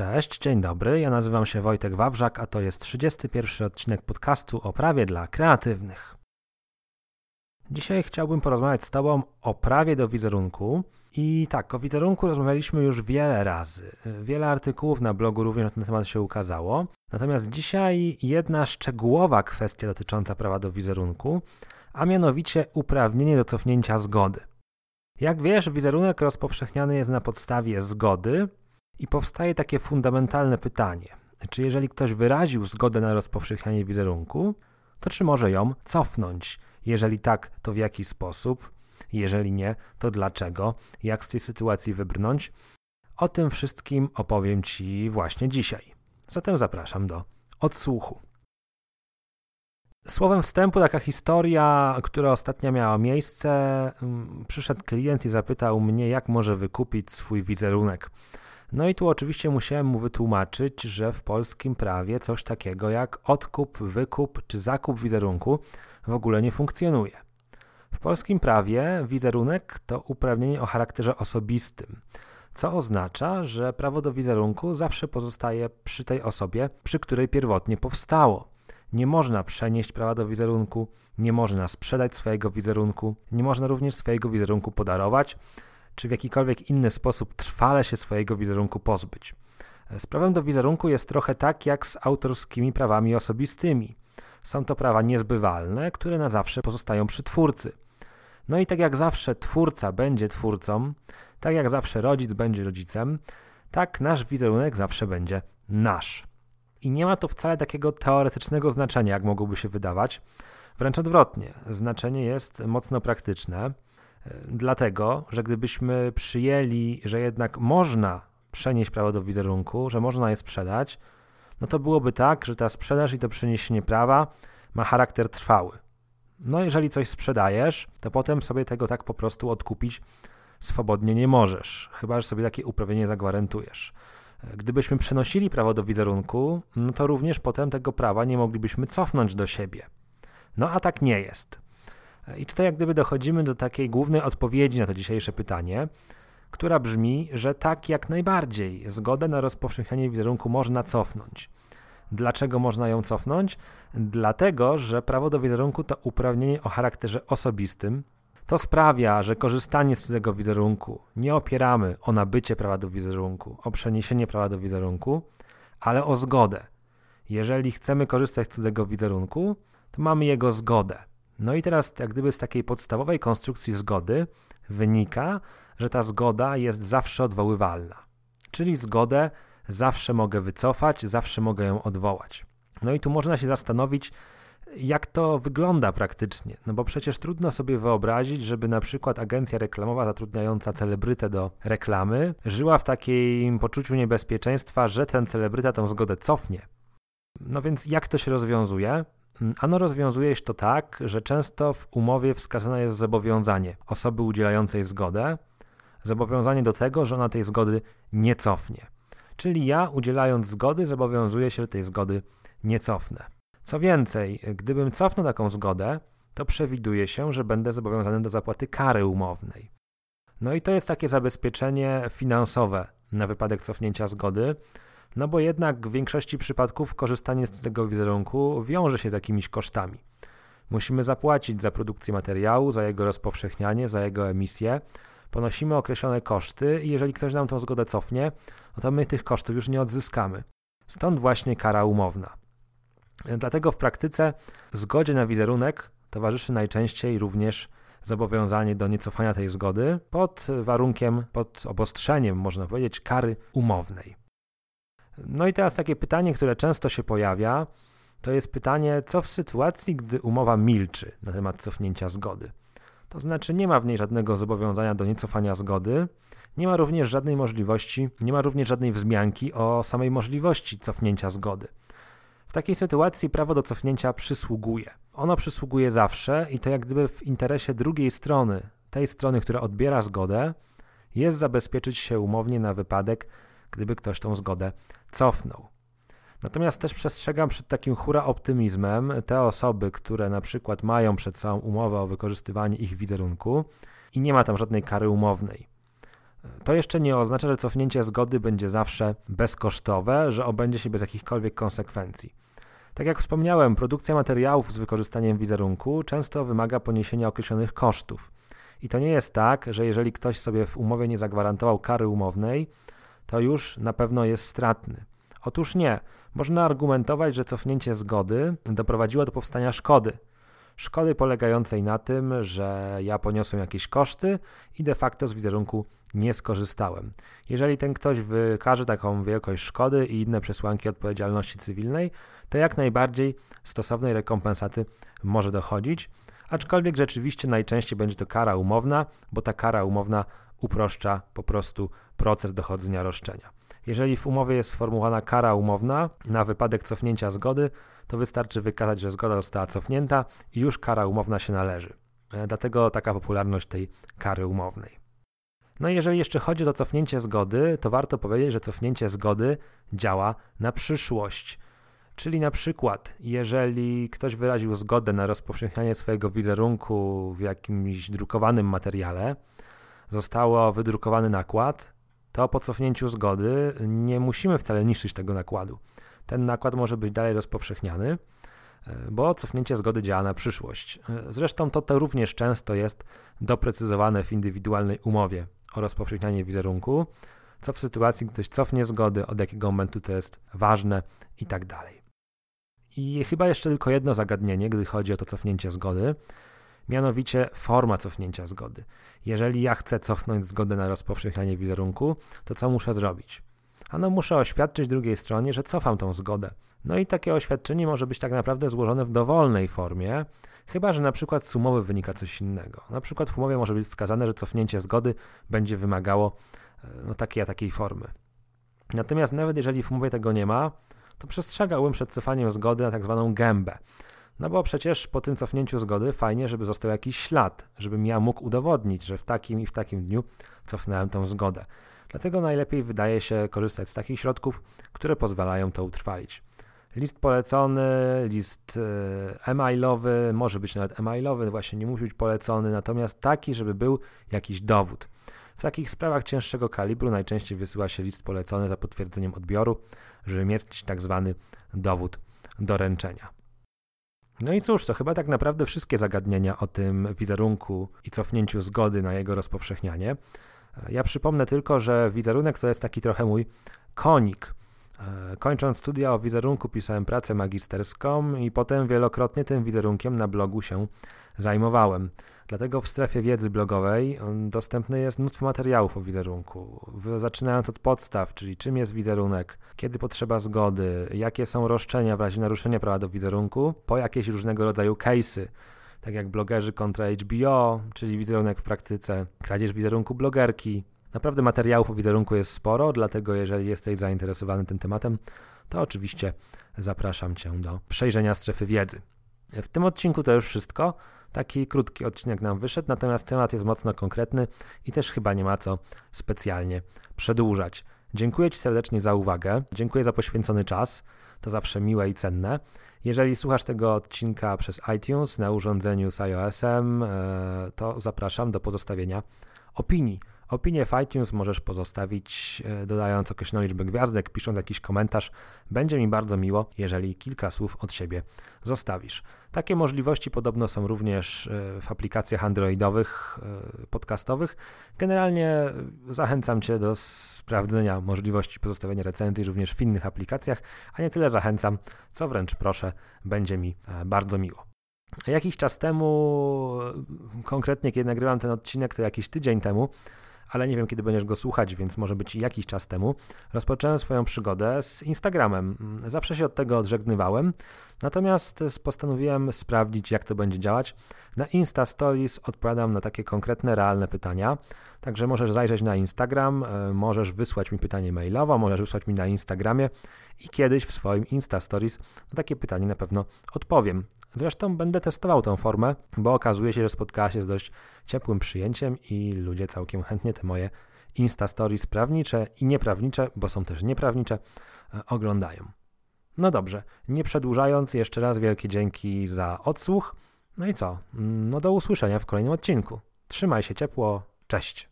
Cześć, dzień dobry. Ja nazywam się Wojtek Wawrzak, a to jest 31 odcinek podcastu o prawie dla kreatywnych. Dzisiaj chciałbym porozmawiać z Tobą o prawie do wizerunku. I tak, o wizerunku rozmawialiśmy już wiele razy. Wiele artykułów na blogu również na ten temat się ukazało. Natomiast dzisiaj jedna szczegółowa kwestia dotycząca prawa do wizerunku, a mianowicie uprawnienie do cofnięcia zgody. Jak wiesz, wizerunek rozpowszechniany jest na podstawie zgody i powstaje takie fundamentalne pytanie: czy jeżeli ktoś wyraził zgodę na rozpowszechnianie wizerunku, to czy może ją cofnąć? Jeżeli tak, to w jaki sposób? Jeżeli nie, to dlaczego? Jak z tej sytuacji wybrnąć? O tym wszystkim opowiem Ci właśnie dzisiaj. Zatem zapraszam do odsłuchu. Słowem wstępu taka historia, która ostatnio miała miejsce. Mm, przyszedł klient i zapytał mnie, jak może wykupić swój wizerunek. No i tu oczywiście musiałem mu wytłumaczyć, że w polskim prawie coś takiego jak odkup, wykup czy zakup wizerunku w ogóle nie funkcjonuje. W polskim prawie wizerunek to uprawnienie o charakterze osobistym, co oznacza, że prawo do wizerunku zawsze pozostaje przy tej osobie, przy której pierwotnie powstało. Nie można przenieść prawa do wizerunku, nie można sprzedać swojego wizerunku, nie można również swojego wizerunku podarować, czy w jakikolwiek inny sposób trwale się swojego wizerunku pozbyć. Z prawem do wizerunku jest trochę tak jak z autorskimi prawami osobistymi. Są to prawa niezbywalne, które na zawsze pozostają przy twórcy. No i tak jak zawsze twórca będzie twórcą, tak jak zawsze rodzic będzie rodzicem, tak nasz wizerunek zawsze będzie nasz. I nie ma to wcale takiego teoretycznego znaczenia, jak mogłoby się wydawać. Wręcz odwrotnie, znaczenie jest mocno praktyczne, dlatego że gdybyśmy przyjęli, że jednak można przenieść prawo do wizerunku, że można je sprzedać, no to byłoby tak, że ta sprzedaż i to przeniesienie prawa ma charakter trwały. No, jeżeli coś sprzedajesz, to potem sobie tego tak po prostu odkupić swobodnie nie możesz, chyba że sobie takie uprawnienie zagwarantujesz. Gdybyśmy przenosili prawo do wizerunku, no to również potem tego prawa nie moglibyśmy cofnąć do siebie. No a tak nie jest. I tutaj jak gdyby dochodzimy do takiej głównej odpowiedzi na to dzisiejsze pytanie, która brzmi, że tak jak najbardziej zgodę na rozpowszechnianie wizerunku można cofnąć. Dlaczego można ją cofnąć? Dlatego, że prawo do wizerunku to uprawnienie o charakterze osobistym. To sprawia, że korzystanie z cudzego wizerunku nie opieramy o nabycie prawa do wizerunku, o przeniesienie prawa do wizerunku, ale o zgodę. Jeżeli chcemy korzystać z cudzego wizerunku, to mamy jego zgodę. No i teraz, jak gdyby z takiej podstawowej konstrukcji zgody wynika, że ta zgoda jest zawsze odwoływalna. Czyli zgodę zawsze mogę wycofać, zawsze mogę ją odwołać. No i tu można się zastanowić, jak to wygląda praktycznie. No bo przecież trudno sobie wyobrazić, żeby na przykład agencja reklamowa zatrudniająca celebrytę do reklamy żyła w takim poczuciu niebezpieczeństwa, że ten celebryta tą zgodę cofnie. No więc jak to się rozwiązuje? Ano rozwiązuje się to tak, że często w umowie wskazane jest zobowiązanie osoby udzielającej zgodę, zobowiązanie do tego, że ona tej zgody nie cofnie. Czyli ja, udzielając zgody, zobowiązuję się, że tej zgody nie cofnę. Co więcej, gdybym cofnął taką zgodę, to przewiduje się, że będę zobowiązany do zapłaty kary umownej. No i to jest takie zabezpieczenie finansowe na wypadek cofnięcia zgody, no bo jednak w większości przypadków korzystanie z tego wizerunku wiąże się z jakimiś kosztami. Musimy zapłacić za produkcję materiału, za jego rozpowszechnianie, za jego emisję. Ponosimy określone koszty i jeżeli ktoś nam tą zgodę cofnie, no to my tych kosztów już nie odzyskamy. Stąd właśnie kara umowna. Dlatego w praktyce zgodzie na wizerunek towarzyszy najczęściej również zobowiązanie do niecofania tej zgody pod warunkiem, pod obostrzeniem, można powiedzieć, kary umownej. No i teraz takie pytanie, które często się pojawia, to jest pytanie, co w sytuacji, gdy umowa milczy na temat cofnięcia zgody. To znaczy nie ma w niej żadnego zobowiązania do niecofania zgody, nie ma również żadnej możliwości, nie ma również żadnej wzmianki o samej możliwości cofnięcia zgody. W takiej sytuacji prawo do cofnięcia przysługuje. Ono przysługuje zawsze i to jak gdyby w interesie drugiej strony, tej strony, która odbiera zgodę, jest zabezpieczyć się umownie na wypadek, gdyby ktoś tą zgodę cofnął. Natomiast też przestrzegam przed takim hura optymizmem te osoby, które na przykład mają przed sobą umowę o wykorzystywanie ich wizerunku i nie ma tam żadnej kary umownej. To jeszcze nie oznacza, że cofnięcie zgody będzie zawsze bezkosztowe, że obędzie się bez jakichkolwiek konsekwencji. Tak jak wspomniałem, produkcja materiałów z wykorzystaniem wizerunku często wymaga poniesienia określonych kosztów. I to nie jest tak, że jeżeli ktoś sobie w umowie nie zagwarantował kary umownej, to już na pewno jest stratny. Otóż nie. Można argumentować, że cofnięcie zgody doprowadziło do powstania szkody. Szkody polegającej na tym, że ja poniosłem jakieś koszty i de facto z wizerunku nie skorzystałem. Jeżeli ten ktoś wykaże taką wielkość szkody i inne przesłanki odpowiedzialności cywilnej, to jak najbardziej stosownej rekompensaty może dochodzić, aczkolwiek rzeczywiście najczęściej będzie to kara umowna, bo ta kara umowna uproszcza po prostu proces dochodzenia roszczenia. Jeżeli w umowie jest sformułowana kara umowna na wypadek cofnięcia zgody, to wystarczy wykazać, że zgoda została cofnięta i już kara umowna się należy. E, dlatego taka popularność tej kary umownej. No i jeżeli jeszcze chodzi o cofnięcie zgody, to warto powiedzieć, że cofnięcie zgody działa na przyszłość. Czyli na przykład, jeżeli ktoś wyraził zgodę na rozpowszechnianie swojego wizerunku w jakimś drukowanym materiale, zostało wydrukowany nakład, to po cofnięciu zgody nie musimy wcale niszczyć tego nakładu. Ten nakład może być dalej rozpowszechniany, e, bo cofnięcie zgody działa na przyszłość. E, zresztą to, to również często jest doprecyzowane w indywidualnej umowie o rozpowszechnianie wizerunku, co w sytuacji, gdy ktoś cofnie zgody, od jakiego momentu to jest ważne i tak dalej. I chyba jeszcze tylko jedno zagadnienie, gdy chodzi o to cofnięcie zgody, mianowicie forma cofnięcia zgody. Jeżeli ja chcę cofnąć zgodę na rozpowszechnianie wizerunku, to co muszę zrobić? Ano muszę oświadczyć drugiej stronie, że cofam tą zgodę. No i takie oświadczenie może być tak naprawdę złożone w dowolnej formie, chyba że na przykład z umowy wynika coś innego. Na przykład w umowie może być wskazane, że cofnięcie zgody będzie wymagało e, no, takiej a takiej formy. Natomiast nawet jeżeli w umowie tego nie ma, to przestrzegałbym przed cofaniem zgody na tak zwaną gębę. No bo przecież po tym cofnięciu zgody fajnie, żeby został jakiś ślad, żebym ja mógł udowodnić, że w takim i w takim dniu cofnąłem tą zgodę. Dlatego najlepiej wydaje się korzystać z takich środków, które pozwalają to utrwalić. List polecony, list e, e-mailowy, może być nawet e-mailowy, właśnie nie musi być polecony, natomiast taki, żeby był jakiś dowód. W takich sprawach cięższego kalibru najczęściej wysyła się list polecony za potwierdzeniem odbioru, żeby mieć tak zwany dowód doręczenia. No i cóż, to chyba tak naprawdę wszystkie zagadnienia o tym wizerunku i cofnięciu zgody na jego rozpowszechnianie. Ja przypomnę tylko, że wizerunek to jest taki trochę mój konik. Kończąc studia o wizerunku, pisałem pracę magisterską i potem wielokrotnie tym wizerunkiem na blogu się zajmowałem. Dlatego w strefie wiedzy blogowej dostępne jest mnóstwo materiałów o wizerunku, zaczynając od podstaw, czyli czym jest wizerunek, kiedy potrzeba zgody, jakie są roszczenia w razie naruszenia prawa do wizerunku, po jakieś różnego rodzaju case'y, tak jak blogerzy kontra HBO, czyli wizerunek w praktyce, kradzież wizerunku blogerki. Naprawdę materiałów o wizerunku jest sporo, dlatego jeżeli jesteś zainteresowany tym tematem, to oczywiście zapraszam Cię do przejrzenia strefy wiedzy. W tym odcinku to już wszystko. Taki krótki odcinek nam wyszedł, natomiast temat jest mocno konkretny i też chyba nie ma co specjalnie przedłużać. Dziękuję Ci serdecznie za uwagę, dziękuję za poświęcony czas, to zawsze miłe i cenne. Jeżeli słuchasz tego odcinka przez iTunes na urządzeniu z iOS-em, e, to zapraszam do pozostawienia opinii. Opinię w iTunes możesz pozostawić e, dodając określoną liczbę gwiazdek, pisząc jakiś komentarz. Będzie mi bardzo miło, jeżeli kilka słów od siebie zostawisz. Takie możliwości podobno są również e, w aplikacjach androidowych, e, podcastowych. Generalnie zachęcam Cię do sprawdzenia możliwości pozostawienia recenzji również w innych aplikacjach, a nie tyle zachęcam, co wręcz proszę, będzie mi bardzo miło. Jakiś czas temu, konkretnie kiedy nagrywam ten odcinek, to jakiś tydzień temu, ale nie wiem, kiedy będziesz go słuchać, więc może być jakiś czas temu, rozpocząłem swoją przygodę z Instagramem. Zawsze się od tego odżegnywałem, natomiast postanowiłem sprawdzić, jak to będzie działać. Na Insta Stories odpowiadam na takie konkretne, realne pytania, także możesz zajrzeć na Instagram, e, możesz wysłać mi pytanie mailowo, możesz wysłać mi na Instagramie i kiedyś w swoim Insta Stories na takie pytanie na pewno odpowiem. Zresztą będę testował tę formę, bo okazuje się, że spotkała się z dość ciepłym przyjęciem i ludzie całkiem chętnie te moje Insta Stories prawnicze i nieprawnicze, bo są też nieprawnicze, e, oglądają. No dobrze, nie przedłużając, jeszcze raz wielkie dzięki za odsłuch. No i co? No do usłyszenia w kolejnym odcinku. Trzymaj się ciepło, cześć.